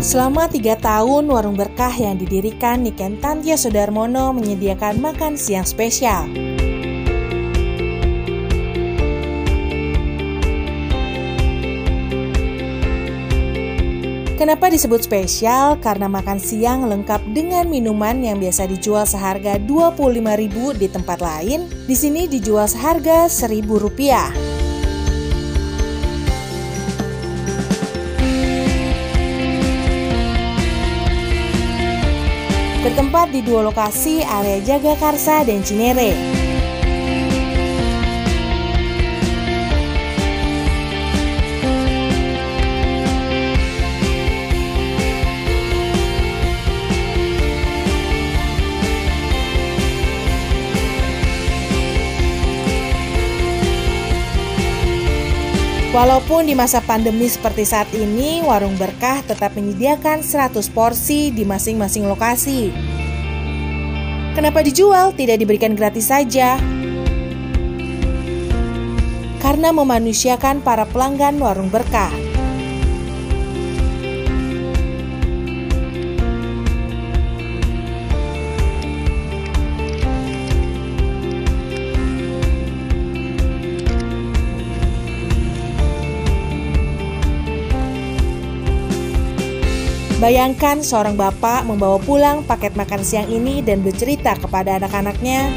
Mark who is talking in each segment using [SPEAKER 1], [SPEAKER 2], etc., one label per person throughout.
[SPEAKER 1] Selama tiga tahun, Warung Berkah yang didirikan Niken Tantia Sudarmono menyediakan makan siang spesial. Kenapa disebut spesial? Karena makan siang lengkap dengan minuman yang biasa dijual seharga Rp25.000 di tempat lain, di sini dijual seharga Rp1.000. bertempat di dua lokasi area Jagakarsa dan Cinere. Walaupun di masa pandemi seperti saat ini, Warung Berkah tetap menyediakan 100 porsi di masing-masing lokasi. Kenapa dijual, tidak diberikan gratis saja? Karena memanusiakan para pelanggan Warung Berkah. Bayangkan seorang bapak membawa pulang paket makan siang ini dan bercerita kepada anak-anaknya,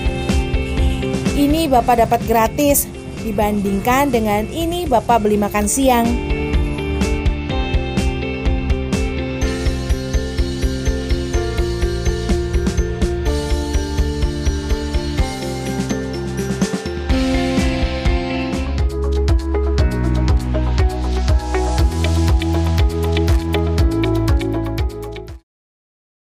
[SPEAKER 1] "Ini bapak dapat gratis dibandingkan dengan ini bapak beli makan siang."